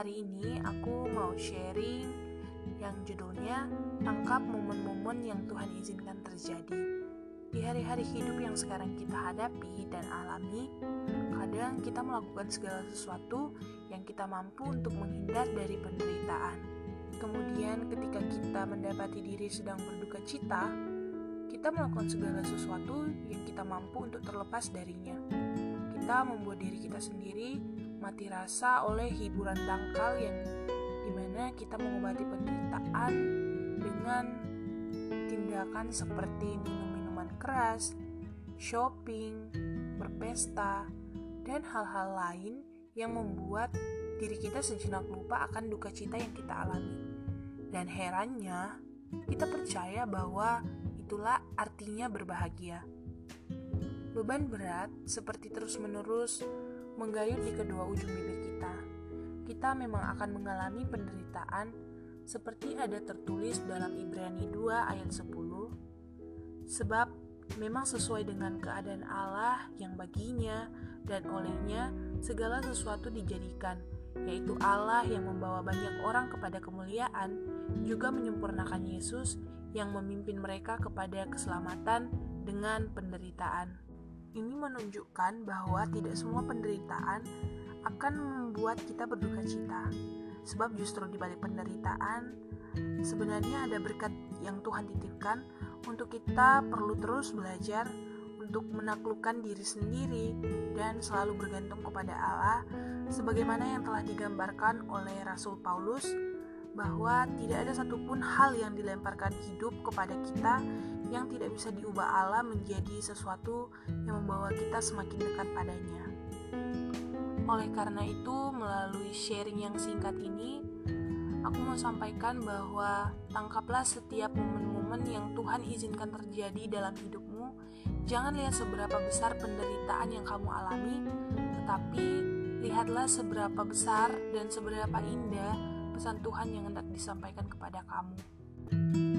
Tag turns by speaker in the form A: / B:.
A: Hari ini aku mau sharing yang judulnya Tangkap Momen-Momen yang Tuhan Izinkan Terjadi. Di hari-hari hidup yang sekarang kita hadapi dan alami, kadang kita melakukan segala sesuatu yang kita mampu untuk menghindar dari penderitaan. Kemudian ketika kita mendapati diri sedang berduka cita, kita melakukan segala sesuatu yang kita mampu untuk terlepas darinya. Kita membuat diri kita sendiri mati rasa oleh hiburan dangkal yang di mana kita mengobati penderitaan dengan tindakan seperti minum minuman keras, shopping, berpesta, dan hal-hal lain yang membuat diri kita sejenak lupa akan duka cita yang kita alami. Dan herannya, kita percaya bahwa itulah artinya berbahagia. Beban berat seperti terus-menerus menggayut di kedua ujung bibir kita. Kita memang akan mengalami penderitaan seperti ada tertulis dalam Ibrani 2 ayat 10. Sebab memang sesuai dengan keadaan Allah yang baginya dan olehnya segala sesuatu dijadikan, yaitu Allah yang membawa banyak orang kepada kemuliaan, juga menyempurnakan Yesus yang memimpin mereka kepada keselamatan dengan penderitaan. Ini menunjukkan bahwa tidak semua penderitaan akan membuat kita berduka cita. Sebab justru di balik penderitaan sebenarnya ada berkat yang Tuhan titipkan untuk kita perlu terus belajar untuk menaklukkan diri sendiri dan selalu bergantung kepada Allah sebagaimana yang telah digambarkan oleh Rasul Paulus bahwa tidak ada satupun hal yang dilemparkan hidup kepada kita yang tidak bisa diubah Allah menjadi sesuatu yang membawa kita semakin dekat padanya. Oleh karena itu, melalui sharing yang singkat ini, aku mau sampaikan bahwa tangkaplah setiap momen-momen yang Tuhan izinkan terjadi dalam hidupmu. Jangan lihat seberapa besar penderitaan yang kamu alami, tetapi lihatlah seberapa besar dan seberapa indah pesan Tuhan yang hendak disampaikan kepada kamu.